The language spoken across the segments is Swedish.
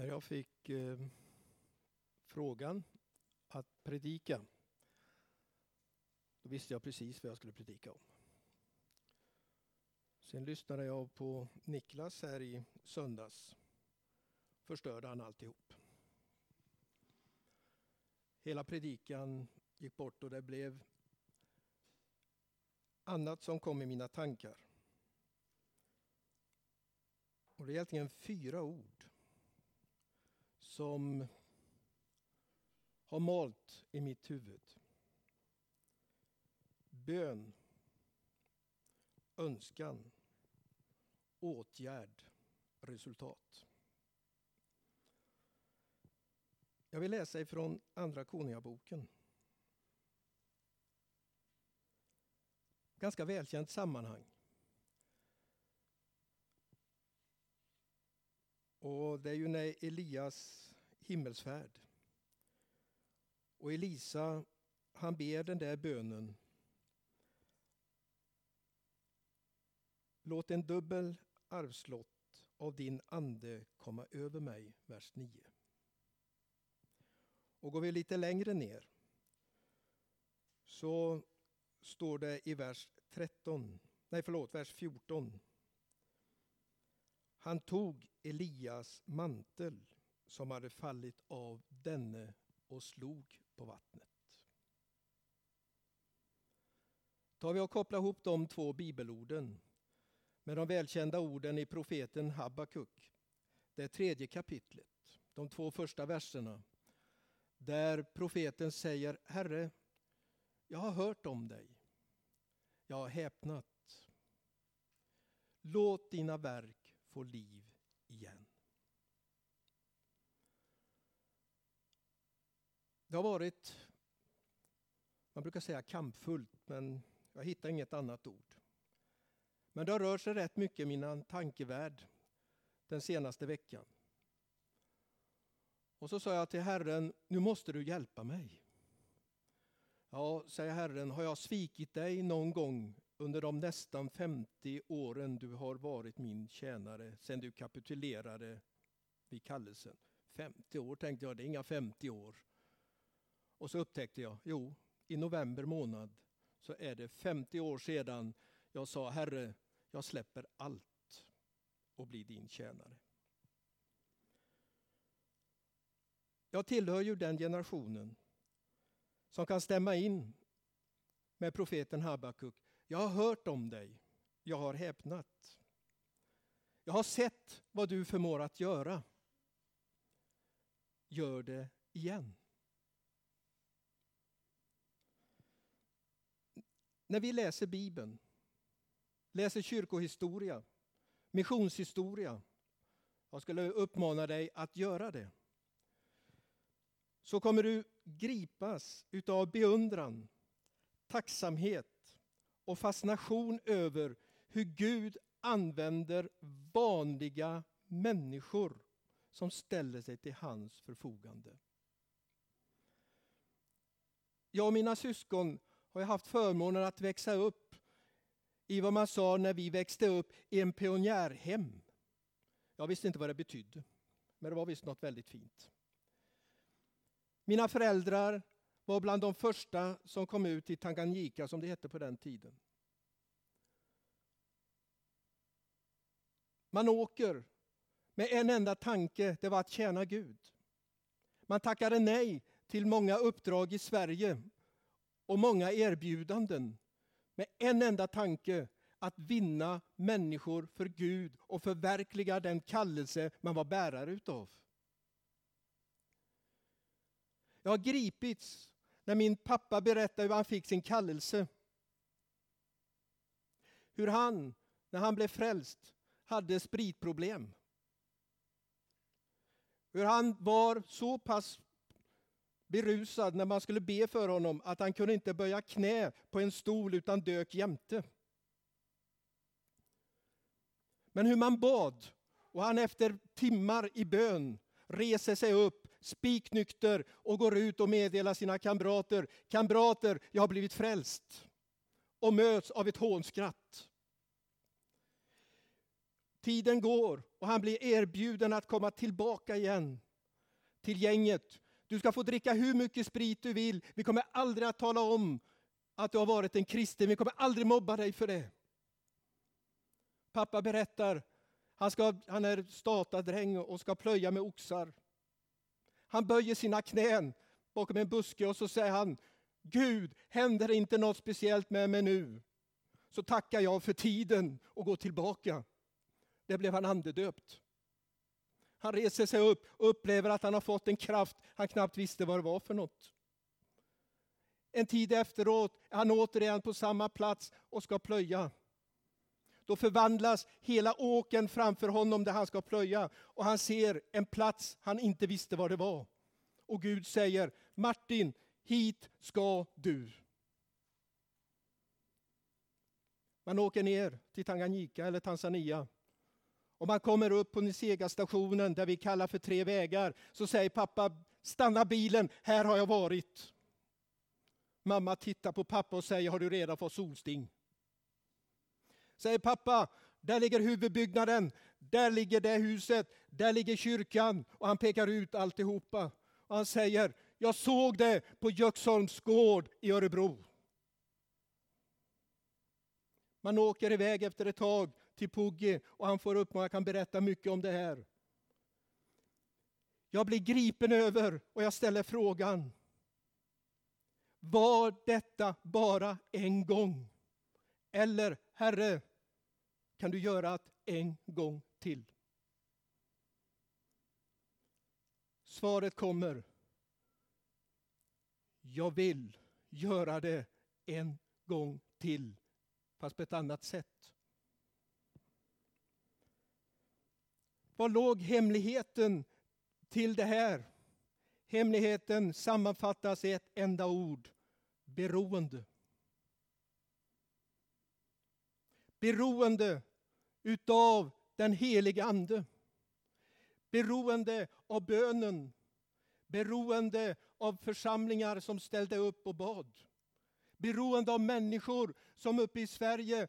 När jag fick eh, frågan att predika, då visste jag precis vad jag skulle predika om. Sen lyssnade jag på Niklas här i söndags. Förstörde han alltihop. Hela predikan gick bort och det blev annat som kom i mina tankar. Och det är egentligen fyra ord som har malt i mitt huvud. Bön, önskan, åtgärd, resultat. Jag vill läsa ifrån Andra Konungaboken. Ganska välkänt sammanhang. Och det är ju när Elias himmelsfärd. Och Elisa, han ber den där bönen. Låt en dubbel arvslott av din ande komma över mig, vers 9. Och går vi lite längre ner så står det i vers 13, nej förlåt, vers 14. Han tog Elias mantel som hade fallit av denne och slog på vattnet. Tar vi och kopplar ihop de två bibelorden med de välkända orden i profeten Habakuk, det tredje kapitlet, de två första verserna, där profeten säger Herre, jag har hört om dig. Jag har häpnat. Låt dina verk få liv igen. Det har varit, man brukar säga kampfullt, men jag hittar inget annat ord. Men det har rört sig rätt mycket i min tankevärld den senaste veckan. Och så sa jag till Herren, nu måste du hjälpa mig. Ja, säger Herren, har jag svikit dig någon gång under de nästan 50 åren du har varit min tjänare sedan du kapitulerade vid kallelsen? 50 år tänkte jag, det är inga 50 år. Och så upptäckte jag, jo, i november månad så är det 50 år sedan jag sa Herre, jag släpper allt och blir din tjänare. Jag tillhör ju den generationen som kan stämma in med profeten Habakuk. Jag har hört om dig, jag har häpnat. Jag har sett vad du förmår att göra. Gör det igen. När vi läser Bibeln, läser kyrkohistoria, missionshistoria, jag skulle uppmana dig att göra det, så kommer du gripas utav beundran, tacksamhet och fascination över hur Gud använder vanliga människor som ställer sig till hans förfogande. Jag och mina syskon har haft förmånen att växa upp i vad man sa när vi växte upp i en pionjärhem. Jag visste inte vad det betydde, men det var visst något väldigt fint. Mina föräldrar var bland de första som kom ut till Tanganyika, som det hette på den tiden. Man åker med en enda tanke, det var att tjäna Gud. Man tackade nej till många uppdrag i Sverige och många erbjudanden med en enda tanke, att vinna människor för Gud och förverkliga den kallelse man var bärare utav. Jag har gripits när min pappa berättade hur han fick sin kallelse. Hur han, när han blev frälst, hade spritproblem. Hur han var så pass berusad när man skulle be för honom att han kunde inte böja knä på en stol utan dök jämte. Men hur man bad och han efter timmar i bön reser sig upp spiknykter och går ut och meddelar sina kamrater, kamrater, jag har blivit frälst. Och möts av ett hånskratt. Tiden går och han blir erbjuden att komma tillbaka igen till gänget. Du ska få dricka hur mycket sprit du vill. Vi kommer aldrig att tala om att du har varit en kristen. Vi kommer aldrig mobba dig för det. Pappa berättar, han, ska, han är statadräng och ska plöja med oxar. Han böjer sina knän bakom en buske och så säger han, Gud, händer det inte något speciellt med mig nu, så tackar jag för tiden och går tillbaka. Där blev han andedöpt. Han reser sig upp och upplever att han har fått en kraft han knappt visste vad det var för något. En tid efteråt är han återigen på samma plats och ska plöja. Då förvandlas hela åken framför honom där han ska plöja och han ser en plats han inte visste vad det var. Och Gud säger, Martin, hit ska du. Man åker ner till Tanganyika eller Tanzania. Och man kommer upp på Nisega-stationen där vi kallar för Tre vägar. Så säger pappa, stanna bilen, här har jag varit. Mamma tittar på pappa och säger, har du redan fått solsting? Säger pappa, där ligger huvudbyggnaden, där ligger det huset, där ligger kyrkan. Och han pekar ut alltihopa. Och han säger, jag såg det på Göksholms gård i Örebro. Man åker iväg efter ett tag till Puggi och han får upp och jag kan berätta mycket om det här. Jag blir gripen över och jag ställer frågan. Var detta bara en gång? Eller, Herre, kan du göra det en gång till? Svaret kommer. Jag vill göra det en gång till, fast på ett annat sätt. Var låg hemligheten till det här? Hemligheten sammanfattas i ett enda ord. Beroende. Beroende utav den helige Ande. Beroende av bönen. Beroende av församlingar som ställde upp och bad. Beroende av människor som uppe i Sverige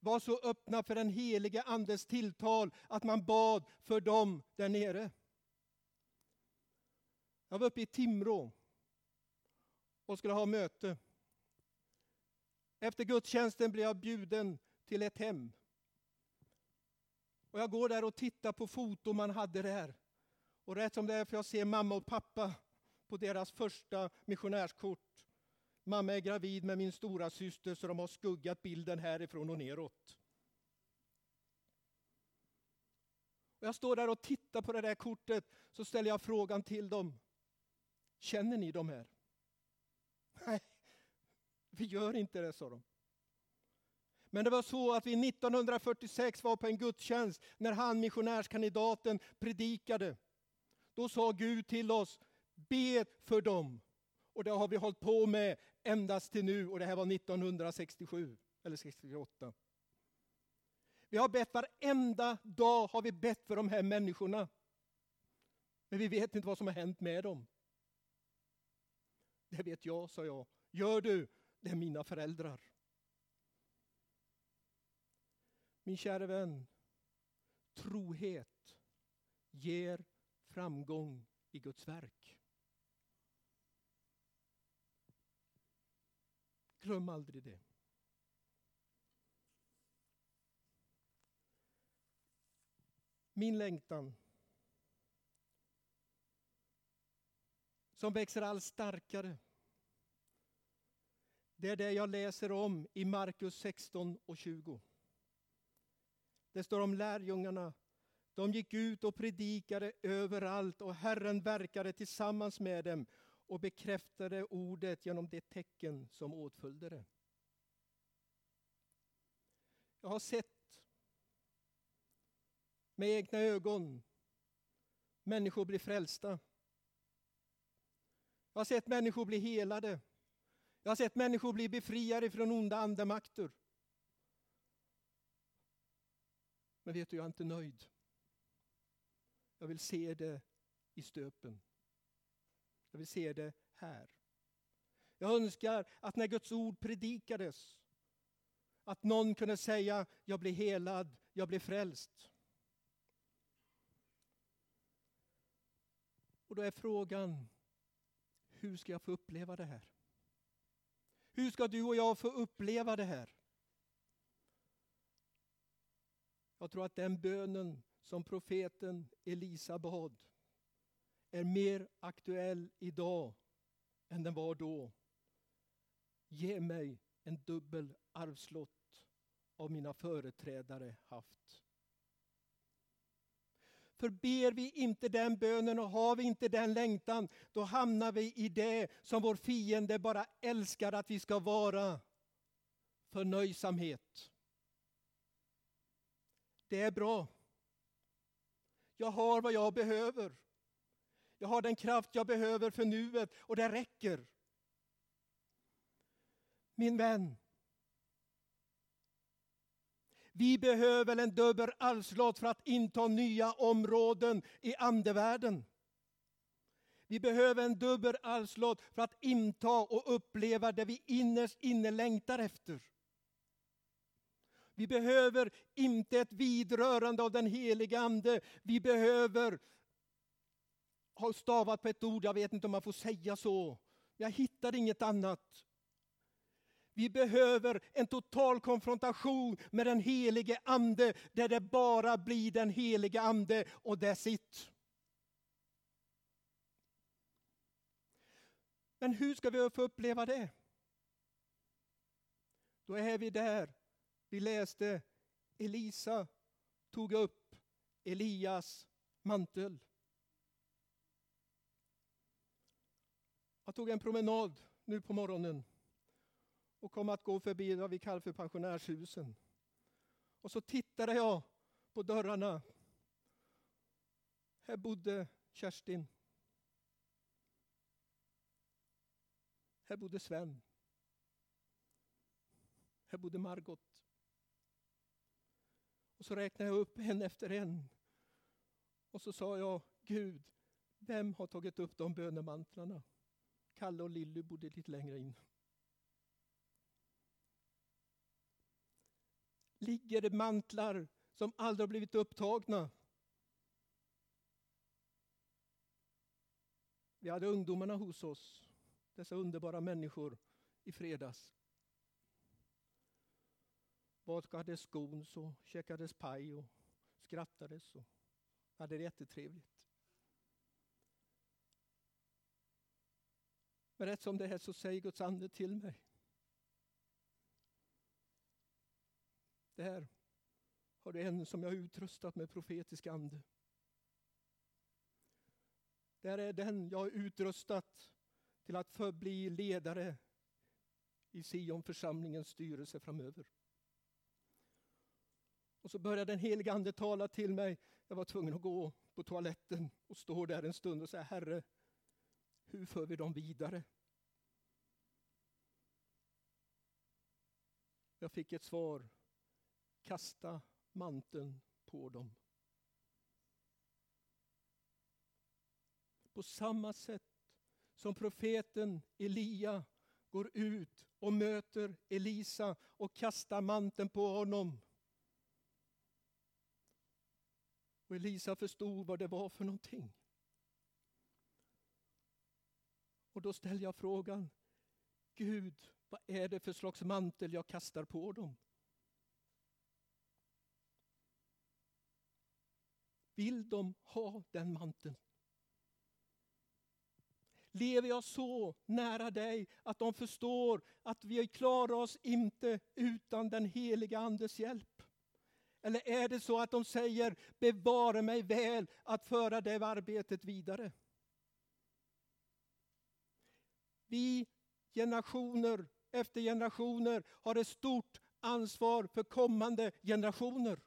var så öppna för den helige Andes tilltal att man bad för dem där nere. Jag var uppe i Timrå och skulle ha möte. Efter gudstjänsten blev jag bjuden till ett hem. Och jag går där och tittar på foton man hade där. Och rätt som det är får jag se mamma och pappa på deras första missionärskort. Mamma är gravid med min stora syster så de har skuggat bilden härifrån och neråt. Och jag står där och tittar på det där kortet så ställer jag frågan till dem. Känner ni de här? Nej, vi gör inte det, sa de. Men det var så att vi 1946 var på en gudstjänst när han, missionärskandidaten, predikade. Då sa Gud till oss, be för dem. Och det har vi hållit på med endast till nu och det här var 1967 eller 68. Vi har bett varenda dag har vi bett för de här människorna. Men vi vet inte vad som har hänt med dem. Det vet jag, sa jag. Gör du? Det är mina föräldrar. Min kära vän, trohet ger framgång i Guds verk. Glöm aldrig det. Min längtan som växer allt starkare. Det är det jag läser om i Markus 16 och 20. Det står om lärjungarna. De gick ut och predikade överallt och Herren verkade tillsammans med dem och bekräftade ordet genom det tecken som åtföljde det. Jag har sett med egna ögon människor bli frälsta. Jag har sett människor bli helade. Jag har sett människor bli befriade från onda andemakter. Men vet du, jag är inte nöjd. Jag vill se det i stöpen. Jag vill se det här. Jag önskar att när Guds ord predikades, att någon kunde säga, jag blir helad, jag blir frälst. Och då är frågan, hur ska jag få uppleva det här? Hur ska du och jag få uppleva det här? Jag tror att den bönen som profeten Elisa bad är mer aktuell idag än den var då. Ge mig en dubbel arvslott av mina företrädare haft. För ber vi inte den bönen och har vi inte den längtan, då hamnar vi i det som vår fiende bara älskar att vi ska vara. Förnöjsamhet. Det är bra. Jag har vad jag behöver. Jag har den kraft jag behöver för nuet och det räcker. Min vän, vi behöver en dubbel arvslott för att inta nya områden i andevärlden. Vi behöver en dubbel arvslott för att inta och uppleva det vi innerst inne längtar efter. Vi behöver inte ett vidrörande av den heliga Ande. Vi behöver ha stavat på ett ord, jag vet inte om man får säga så. Jag hittar inget annat. Vi behöver en total konfrontation med den helige Ande, där det bara blir den helige Ande och that's it. Men hur ska vi få uppleva det? Då är vi där. Vi läste Elisa tog upp Elias mantel. Jag tog en promenad nu på morgonen och kom att gå förbi vad vi kallar för pensionärshusen. Och så tittade jag på dörrarna. Här bodde Kerstin. Här bodde Sven. Här bodde Margot. Och så räknade jag upp en efter en. Och så sa jag, Gud, vem har tagit upp de bönemantlarna? Kalle och Lilly bodde lite längre in. ligger det mantlar som aldrig har blivit upptagna. Vi hade ungdomarna hos oss, dessa underbara människor, i fredags. Bakades skon, och käkades paj och skrattades och hade det jättetrevligt. Men rätt som det är så säger Guds ande till mig. Det här har du en som jag utrustat med profetisk ande. Där är den jag har utrustat till att förbli ledare i Sion församlingens styrelse framöver. Och så började den helige Ande tala till mig. Jag var tvungen att gå på toaletten och stå där en stund och säga Herre, hur för vi dem vidare? Jag fick ett svar kasta manteln på dem. På samma sätt som profeten Elia går ut och möter Elisa och kastar manteln på honom. Och Elisa förstod vad det var för någonting. Och då ställer jag frågan, Gud, vad är det för slags mantel jag kastar på dem? Vill de ha den manteln? Lever jag så nära dig att de förstår att vi klarar oss inte utan den heliga Andes hjälp? Eller är det så att de säger, bevara mig väl att föra det arbetet vidare? Vi generationer efter generationer har ett stort ansvar för kommande generationer.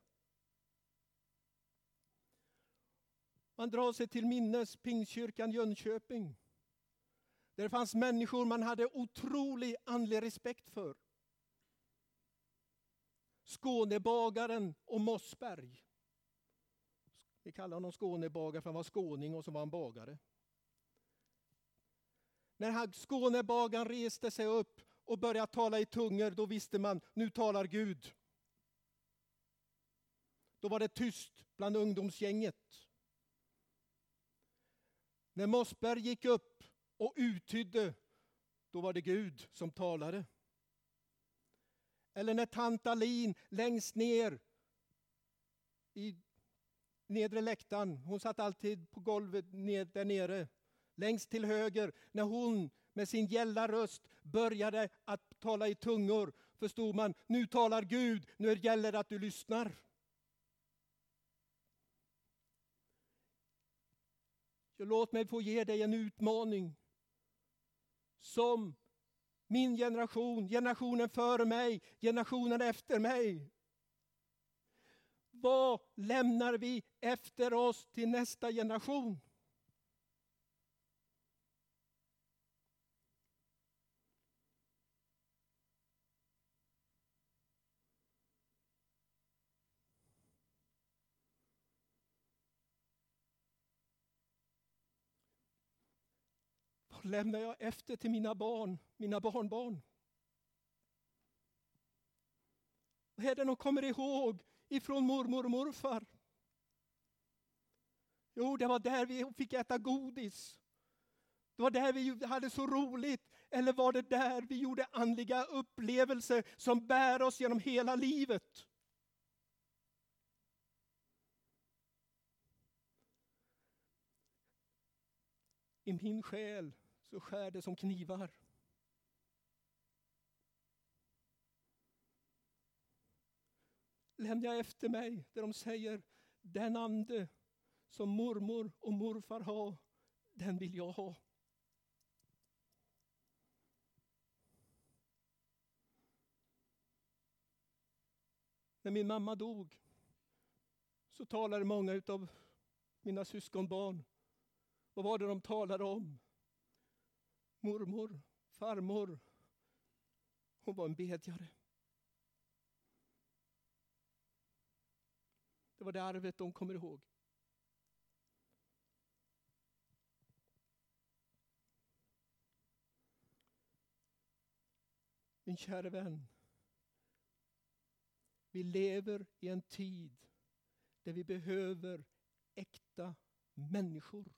Man drar sig till minnes Pingstkyrkan Jönköping. Där fanns människor man hade otrolig andlig respekt för. Skånebagaren och Mossberg. Vi kallar honom Skånebagare för han var skåning och så var han bagare. När Skånebagaren reste sig upp och började tala i tungor, då visste man, nu talar Gud. Då var det tyst bland ungdomsgänget. När Mossberg gick upp och uttydde, då var det Gud som talade. Eller när tant Alin längst ner i nedre läktaren, hon satt alltid på golvet ned, där nere, längst till höger, när hon med sin gälla röst började att tala i tungor förstod man, nu talar Gud, nu gäller det att du lyssnar. låt mig få ge dig en utmaning. Som min generation, generationen före mig, generationen efter mig. Vad lämnar vi efter oss till nästa generation? Lämnar jag efter till mina barn, mina barnbarn? Vad är det de kommer ihåg ifrån mormor och morfar? Jo, det var där vi fick äta godis. Det var där vi hade så roligt. Eller var det där vi gjorde andliga upplevelser som bär oss genom hela livet? I min själ så skär det som knivar. Lämnar jag efter mig där de säger den ande som mormor och morfar har, den vill jag ha. När min mamma dog så talade många av mina syskonbarn. Vad var det de talade om? Mormor, farmor. Hon var en bedjare. Det var det arvet de kommer ihåg. Min kära vän. Vi lever i en tid där vi behöver äkta människor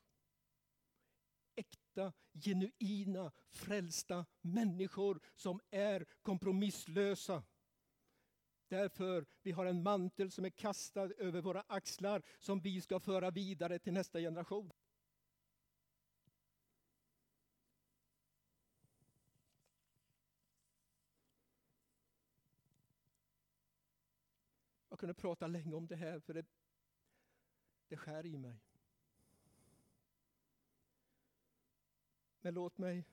äkta, genuina, frälsta människor som är kompromisslösa. Därför vi har en mantel som är kastad över våra axlar som vi ska föra vidare till nästa generation. Jag kunde prata länge om det här för det, det skär i mig. Men låt mig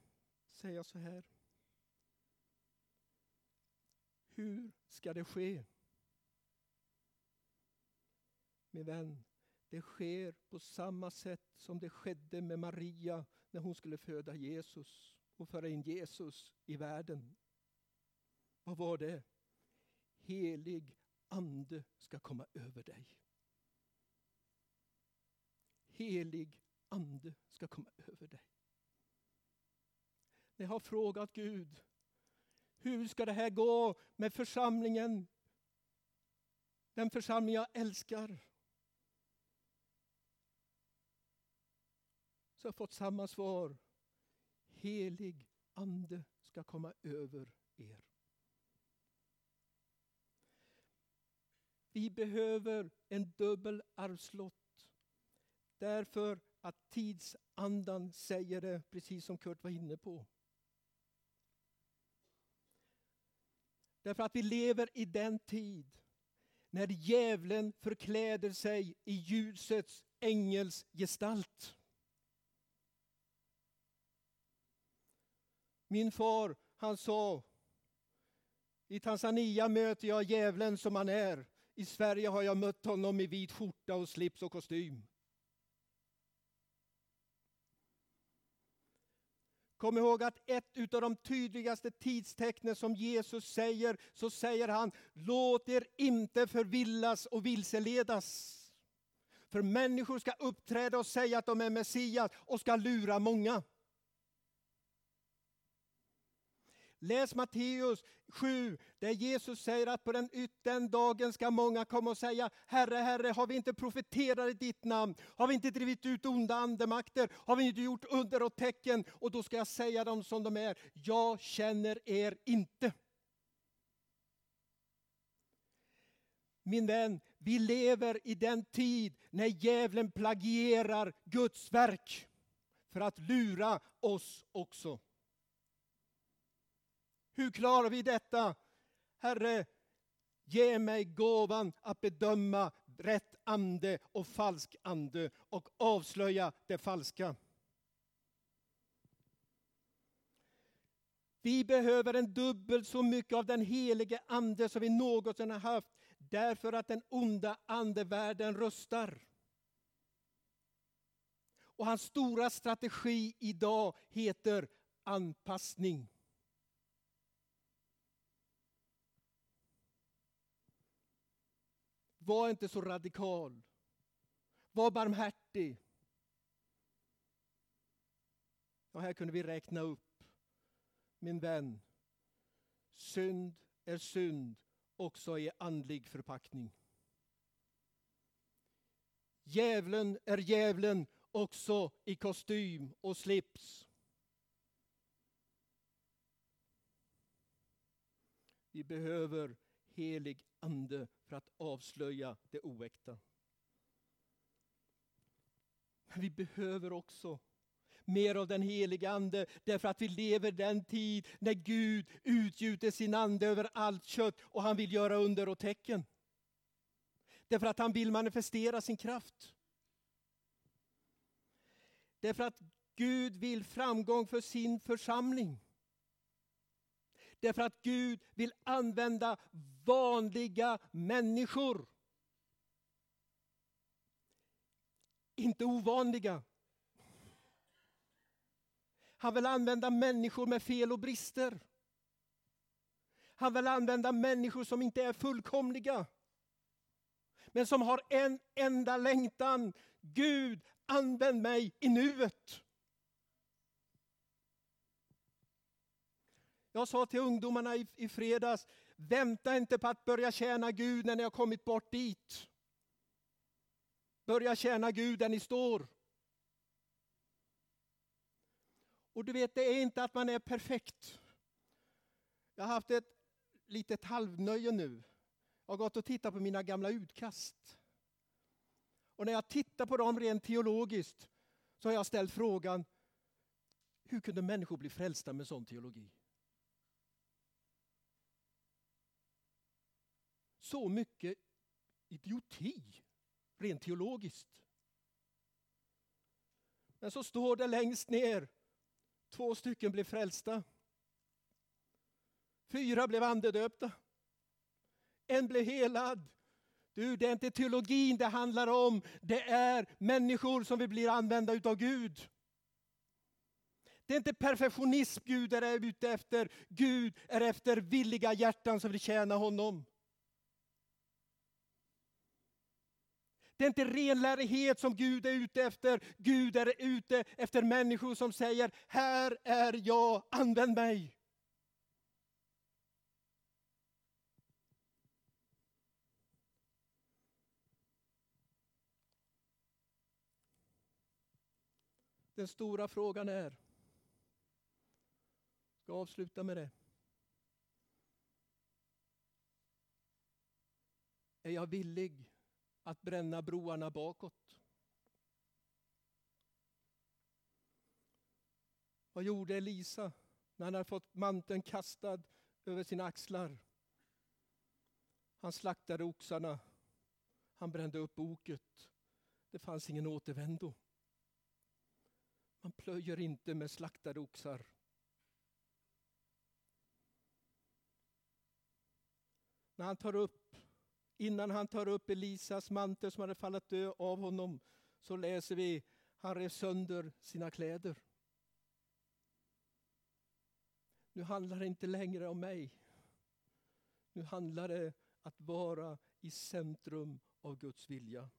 säga så här. Hur ska det ske? Min vän, det sker på samma sätt som det skedde med Maria när hon skulle föda Jesus och föra in Jesus i världen. Vad var det? Helig ande ska komma över dig. Helig ande ska komma över dig. Jag har frågat Gud, hur ska det här gå med församlingen? Den församling jag älskar. Så jag har fått samma svar. Helig ande ska komma över er. Vi behöver en dubbel arvslott. Därför att tidsandan säger det, precis som Kurt var inne på. Därför att vi lever i den tid när djävulen förkläder sig i ljusets ängels gestalt. Min far han sa, i Tanzania möter jag djävulen som han är. I Sverige har jag mött honom i vit skjorta och slips och kostym. Kom ihåg att ett av de tydligaste tidstecknen som Jesus säger, så säger han, låt er inte förvillas och vilseledas. För människor ska uppträda och säga att de är Messias och ska lura många. Läs Matteus 7, där Jesus säger att på den, den dagen ska många komma och säga Herre, Herre, har vi inte profeterat i ditt namn? Har vi inte drivit ut onda andemakter? Har vi inte gjort under och tecken? Och då ska jag säga dem som de är. Jag känner er inte. Min vän, vi lever i den tid när djävulen plagierar Guds verk för att lura oss också. Hur klarar vi detta? Herre, ge mig gåvan att bedöma rätt ande och falsk ande och avslöja det falska. Vi behöver en dubbelt så mycket av den helige ande som vi någonsin har haft därför att den onda andevärlden rustar. Och hans stora strategi idag heter anpassning. Var inte så radikal. Var barmhärtig. Och här kunde vi räkna upp, min vän, synd är synd också i andlig förpackning. Djävulen är djävulen också i kostym och slips. Vi behöver helig ande för att avslöja det oäkta. Men vi behöver också mer av den heliga Ande därför att vi lever den tid när Gud utgjuter sin Ande över allt kött och han vill göra under och tecken. Därför att han vill manifestera sin kraft. Därför att Gud vill framgång för sin församling. Därför att Gud vill använda vanliga människor. Inte ovanliga. Han vill använda människor med fel och brister. Han vill använda människor som inte är fullkomliga. Men som har en enda längtan. Gud, använd mig i nuet. Jag sa till ungdomarna i, i fredags, vänta inte på att börja tjäna Gud när ni har kommit bort dit. Börja tjäna Gud där ni står. Och du vet, det är inte att man är perfekt. Jag har haft ett litet halvnöje nu. Jag har gått och tittat på mina gamla utkast. Och när jag tittar på dem rent teologiskt så har jag ställt frågan, hur kunde människor bli frälsta med sån teologi? Så mycket idioti, rent teologiskt. Men så står det längst ner, två stycken blev frälsta. Fyra blev andedöpta. En blev helad. Du, det är inte teologin det handlar om. Det är människor som vill bli använda utav Gud. Det är inte perfektionism Gud är ute efter. Gud är efter villiga hjärtan som vill tjäna honom. Det är inte renlärighet som Gud är ute efter. Gud är ute efter människor som säger, här är jag, använd mig. Den stora frågan är, jag ska avsluta med det. Är jag villig att bränna broarna bakåt? Vad gjorde Elisa när han hade fått manteln kastad över sina axlar? Han slaktade oxarna, han brände upp oket. Det fanns ingen återvändo. Man plöjer inte med slaktade oxar. När han tar upp, innan han tar upp Elisas mantel som hade fallit av honom, så läser vi, han rev sönder sina kläder. Nu handlar det inte längre om mig. Nu handlar det att vara i centrum av Guds vilja.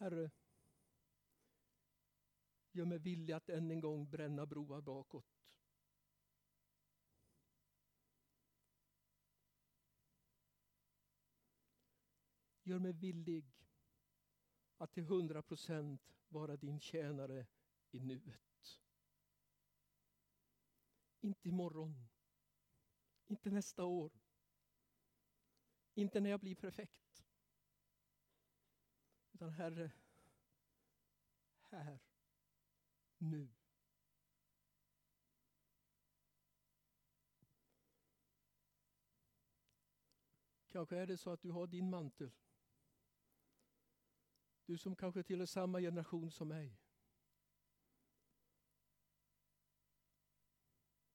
Herre, gör mig villig att än en gång bränna broar bakåt. Gör mig villig att till hundra procent vara din tjänare i nuet. Inte imorgon, inte nästa år, inte när jag blir perfekt. Utan Herre, här, nu. Kanske är det så att du har din mantel. Du som kanske tillhör samma generation som mig.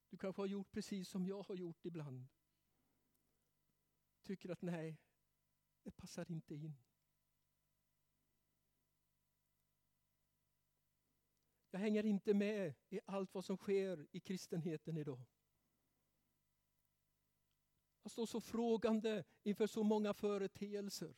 Du kanske har gjort precis som jag har gjort ibland. Tycker att nej, det passar inte in. Jag hänger inte med i allt vad som sker i kristenheten idag. Jag står så frågande inför så många företeelser.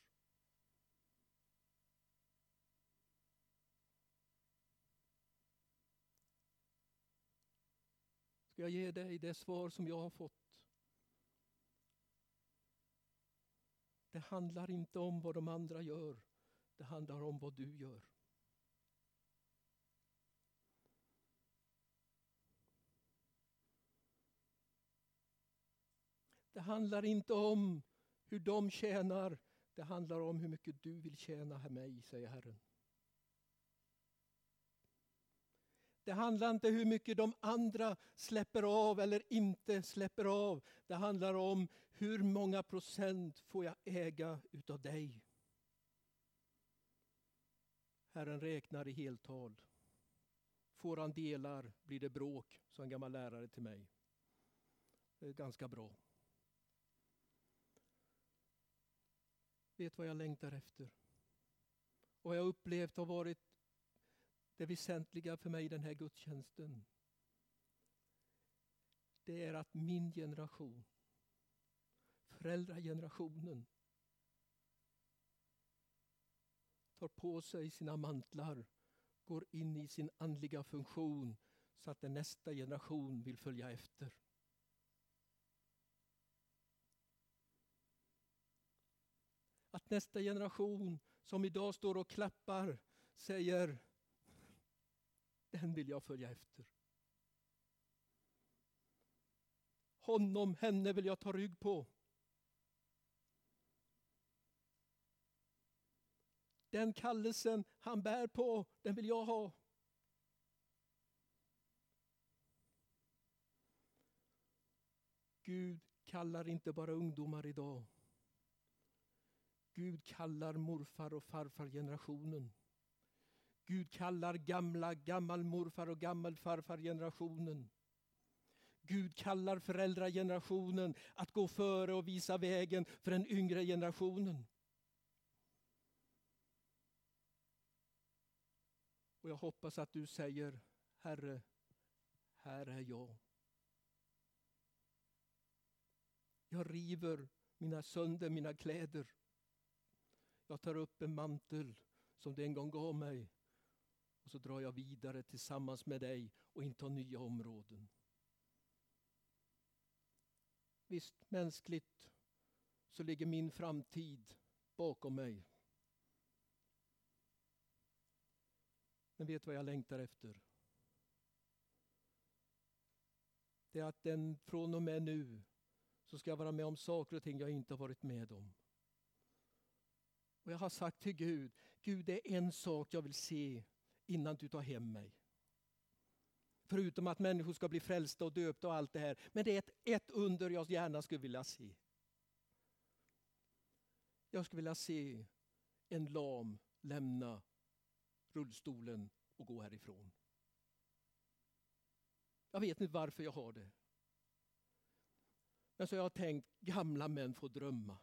Ska jag ge dig det svar som jag har fått? Det handlar inte om vad de andra gör. Det handlar om vad du gör. Det handlar inte om hur de tjänar. Det handlar om hur mycket du vill tjäna mig, säger Herren. Det handlar inte hur mycket de andra släpper av eller inte släpper av. Det handlar om hur många procent får jag äga utav dig. Herren räknar i heltal. Får han delar blir det bråk, sa en gammal lärare till mig. Det är ganska bra. Vet vad jag längtar efter? Och vad jag upplevt har varit det väsentliga för mig i den här gudstjänsten. Det är att min generation, föräldragenerationen, tar på sig sina mantlar, går in i sin andliga funktion så att nästa generation vill följa efter. Att nästa generation som idag står och klappar säger den vill jag följa efter. Honom, henne vill jag ta rygg på. Den kallelsen han bär på, den vill jag ha. Gud kallar inte bara ungdomar idag. Gud kallar morfar och farfar generationen. Gud kallar gamla gammalmorfar och gammelfarfargenerationen Gud kallar föräldragenerationen att gå före och visa vägen för den yngre generationen. Och jag hoppas att du säger, Herre, här är jag. Jag river mina sönder, mina kläder. Jag tar upp en mantel som du en gång gav mig och så drar jag vidare tillsammans med dig och intar nya områden. Visst, mänskligt så ligger min framtid bakom mig. Men vet vad jag längtar efter? Det är att den från och med nu så ska jag vara med om saker och ting jag inte har varit med om. Och jag har sagt till Gud, Gud det är en sak jag vill se innan du tar hem mig. Förutom att människor ska bli frälsta och döpta och allt det här. Men det är ett, ett under jag gärna skulle vilja se. Jag skulle vilja se en lam lämna rullstolen och gå härifrån. Jag vet inte varför jag har det. Men så jag har tänkt, gamla män får drömma.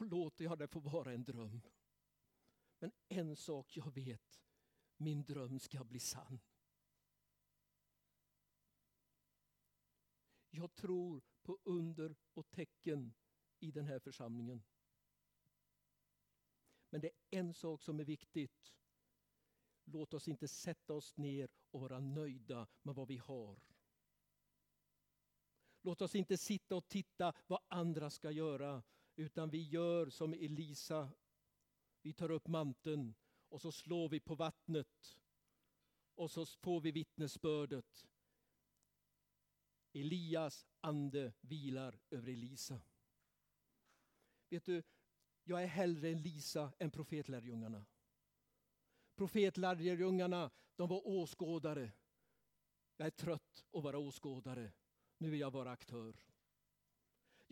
Då låter jag det få vara en dröm. Men en sak jag vet, min dröm ska bli sann. Jag tror på under och tecken i den här församlingen. Men det är en sak som är viktigt. Låt oss inte sätta oss ner och vara nöjda med vad vi har. Låt oss inte sitta och titta vad andra ska göra, utan vi gör som Elisa. Vi tar upp manteln och så slår vi på vattnet. Och så får vi vittnesbördet. Elias ande vilar över Elisa. Vet du, jag är hellre Elisa än profetlärjungarna. Profetlärjungarna, de var åskådare. Jag är trött att vara åskådare. Nu vill jag vara aktör.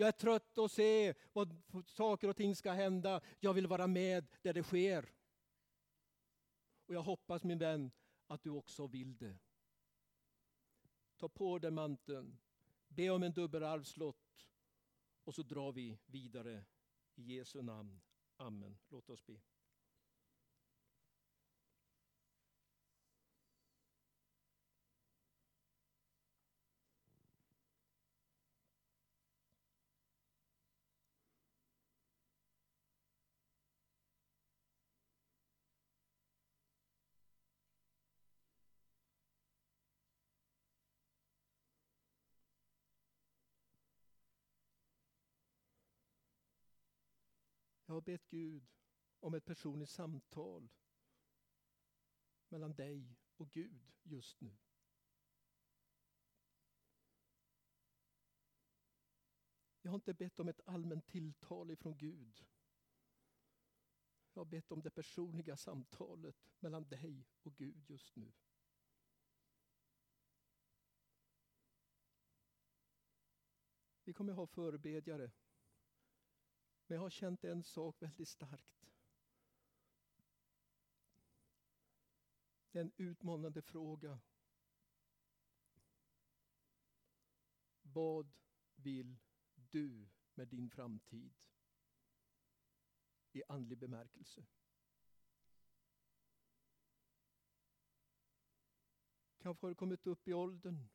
Jag är trött att se vad saker och ting ska hända. Jag vill vara med där det sker. Och jag hoppas min vän att du också vill det. Ta på dig manteln, be om en dubbelarvslott och så drar vi vidare i Jesu namn. Amen. Låt oss be. Jag har bett Gud om ett personligt samtal mellan dig och Gud just nu. Jag har inte bett om ett allmänt tilltal ifrån Gud. Jag har bett om det personliga samtalet mellan dig och Gud just nu. Vi kommer ha förebedjare men jag har känt en sak väldigt starkt. Det är en utmanande fråga. Vad vill du med din framtid? I andlig bemärkelse. Kanske har du kommit upp i åldern.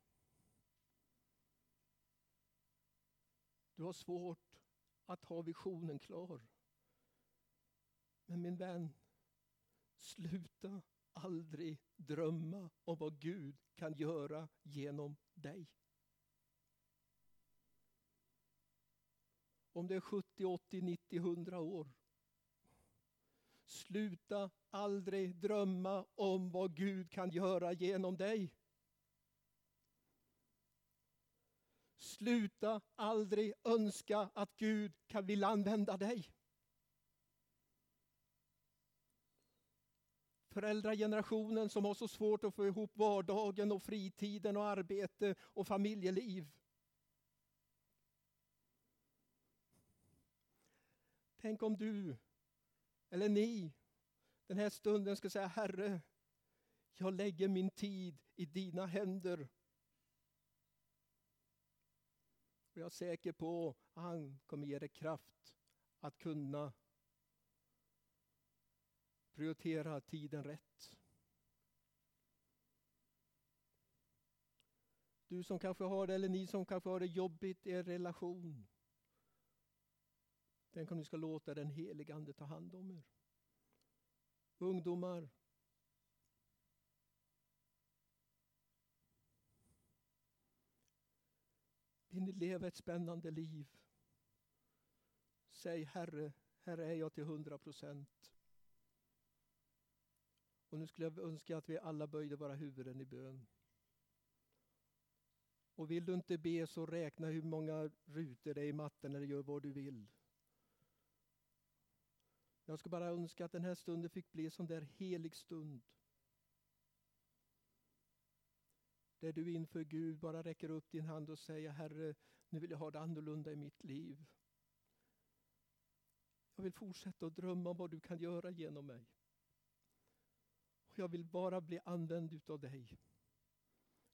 Du har svårt att ha visionen klar. Men min vän, sluta aldrig drömma om vad Gud kan göra genom dig. Om det är 70, 80, 90, 100 år. Sluta aldrig drömma om vad Gud kan göra genom dig. Sluta aldrig önska att Gud kan vilja använda dig. Föräldragenerationen som har så svårt att få ihop vardagen och fritiden och arbete och familjeliv. Tänk om du, eller ni, den här stunden ska säga Herre, jag lägger min tid i dina händer Och jag är säker på att han kommer ge dig kraft att kunna prioritera tiden rätt. Du som kanske har det, eller ni som kanske har det jobbigt i er relation. Tänk om ni ska låta den helige Ande ta hand om er. Ungdomar, Vill ni leva ett spännande liv? Säg Herre, här är jag till hundra procent. Och nu skulle jag önska att vi alla böjde våra huvuden i bön. Och vill du inte be så räkna hur många rutor det är i matten eller gör vad du vill. Jag skulle bara önska att den här stunden fick bli en sån där helig stund. Där du inför Gud bara räcker upp din hand och säger Herre, nu vill jag ha det annorlunda i mitt liv. Jag vill fortsätta att drömma om vad du kan göra genom mig. Och jag vill bara bli använd utav dig.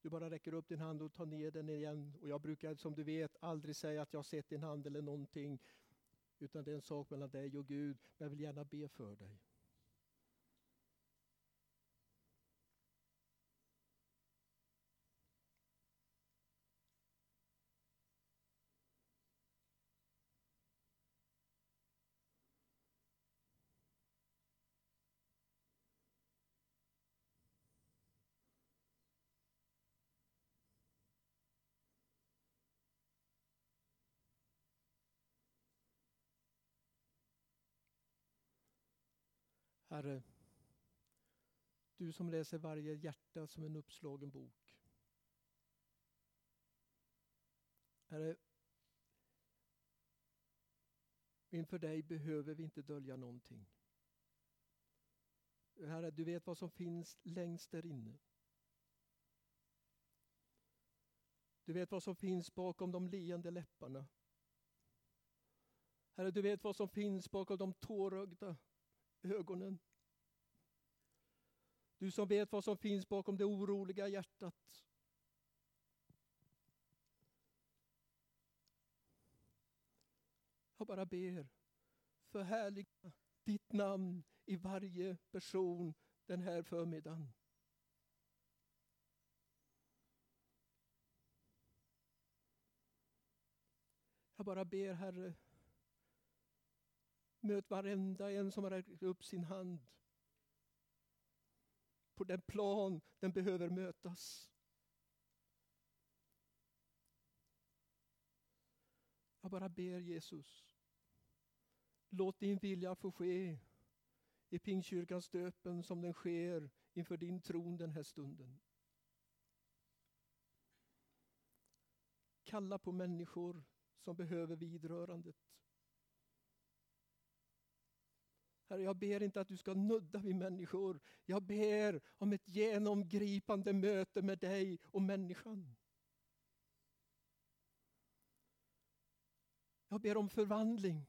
Du bara räcker upp din hand och tar ner den igen. Och jag brukar som du vet aldrig säga att jag har sett din hand eller någonting. Utan det är en sak mellan dig och Gud. Men jag vill gärna be för dig. Herre, du som läser varje hjärta som en uppslagen bok. Herre, inför dig behöver vi inte dölja någonting. Herre, du vet vad som finns längst där inne. Du vet vad som finns bakom de leende läpparna. Herre, du vet vad som finns bakom de tårögda ögonen. Du som vet vad som finns bakom det oroliga hjärtat. Jag bara ber, förhärliga ditt namn i varje person den här förmiddagen. Jag bara ber Herre, möt varenda en som har räckt upp sin hand på den plan den behöver mötas. Jag bara ber Jesus, låt din vilja få ske i Pingstkyrkans döpen som den sker inför din tron den här stunden. Kalla på människor som behöver vidrörandet. Herre, jag ber inte att du ska nudda vid människor. Jag ber om ett genomgripande möte med dig och människan. Jag ber om förvandling.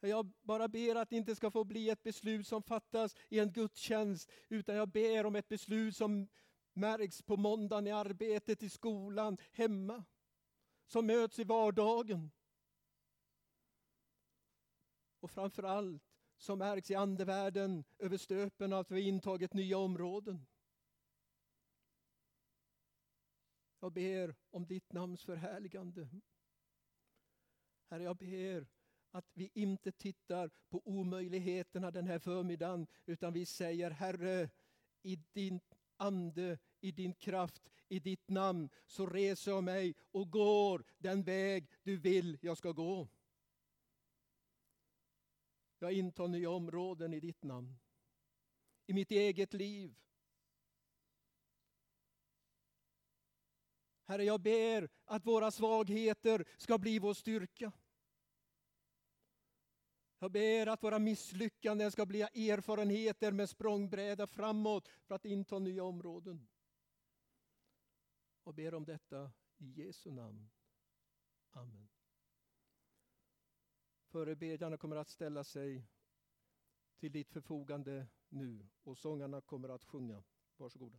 Jag bara ber att det inte ska få bli ett beslut som fattas i en gudstjänst, utan jag ber om ett beslut som märks på måndagen i arbetet, i skolan, hemma. Som möts i vardagen. Och framförallt som märks i andevärlden över stöpen att vi intagit nya områden. Jag ber om ditt namns förhärligande. Herre, jag ber att vi inte tittar på omöjligheterna den här förmiddagen, utan vi säger Herre, i din ande, i din kraft, i ditt namn, så reser jag mig och går den väg du vill jag ska gå. Jag intar nya områden i ditt namn. I mitt eget liv. Herre, jag ber att våra svagheter ska bli vår styrka. Jag ber att våra misslyckanden ska bli erfarenheter med språngbräda framåt för att inta nya områden. Och ber om detta i Jesu namn. Amen. Förebedjarna kommer att ställa sig till ditt förfogande nu och sångarna kommer att sjunga. Varsågoda.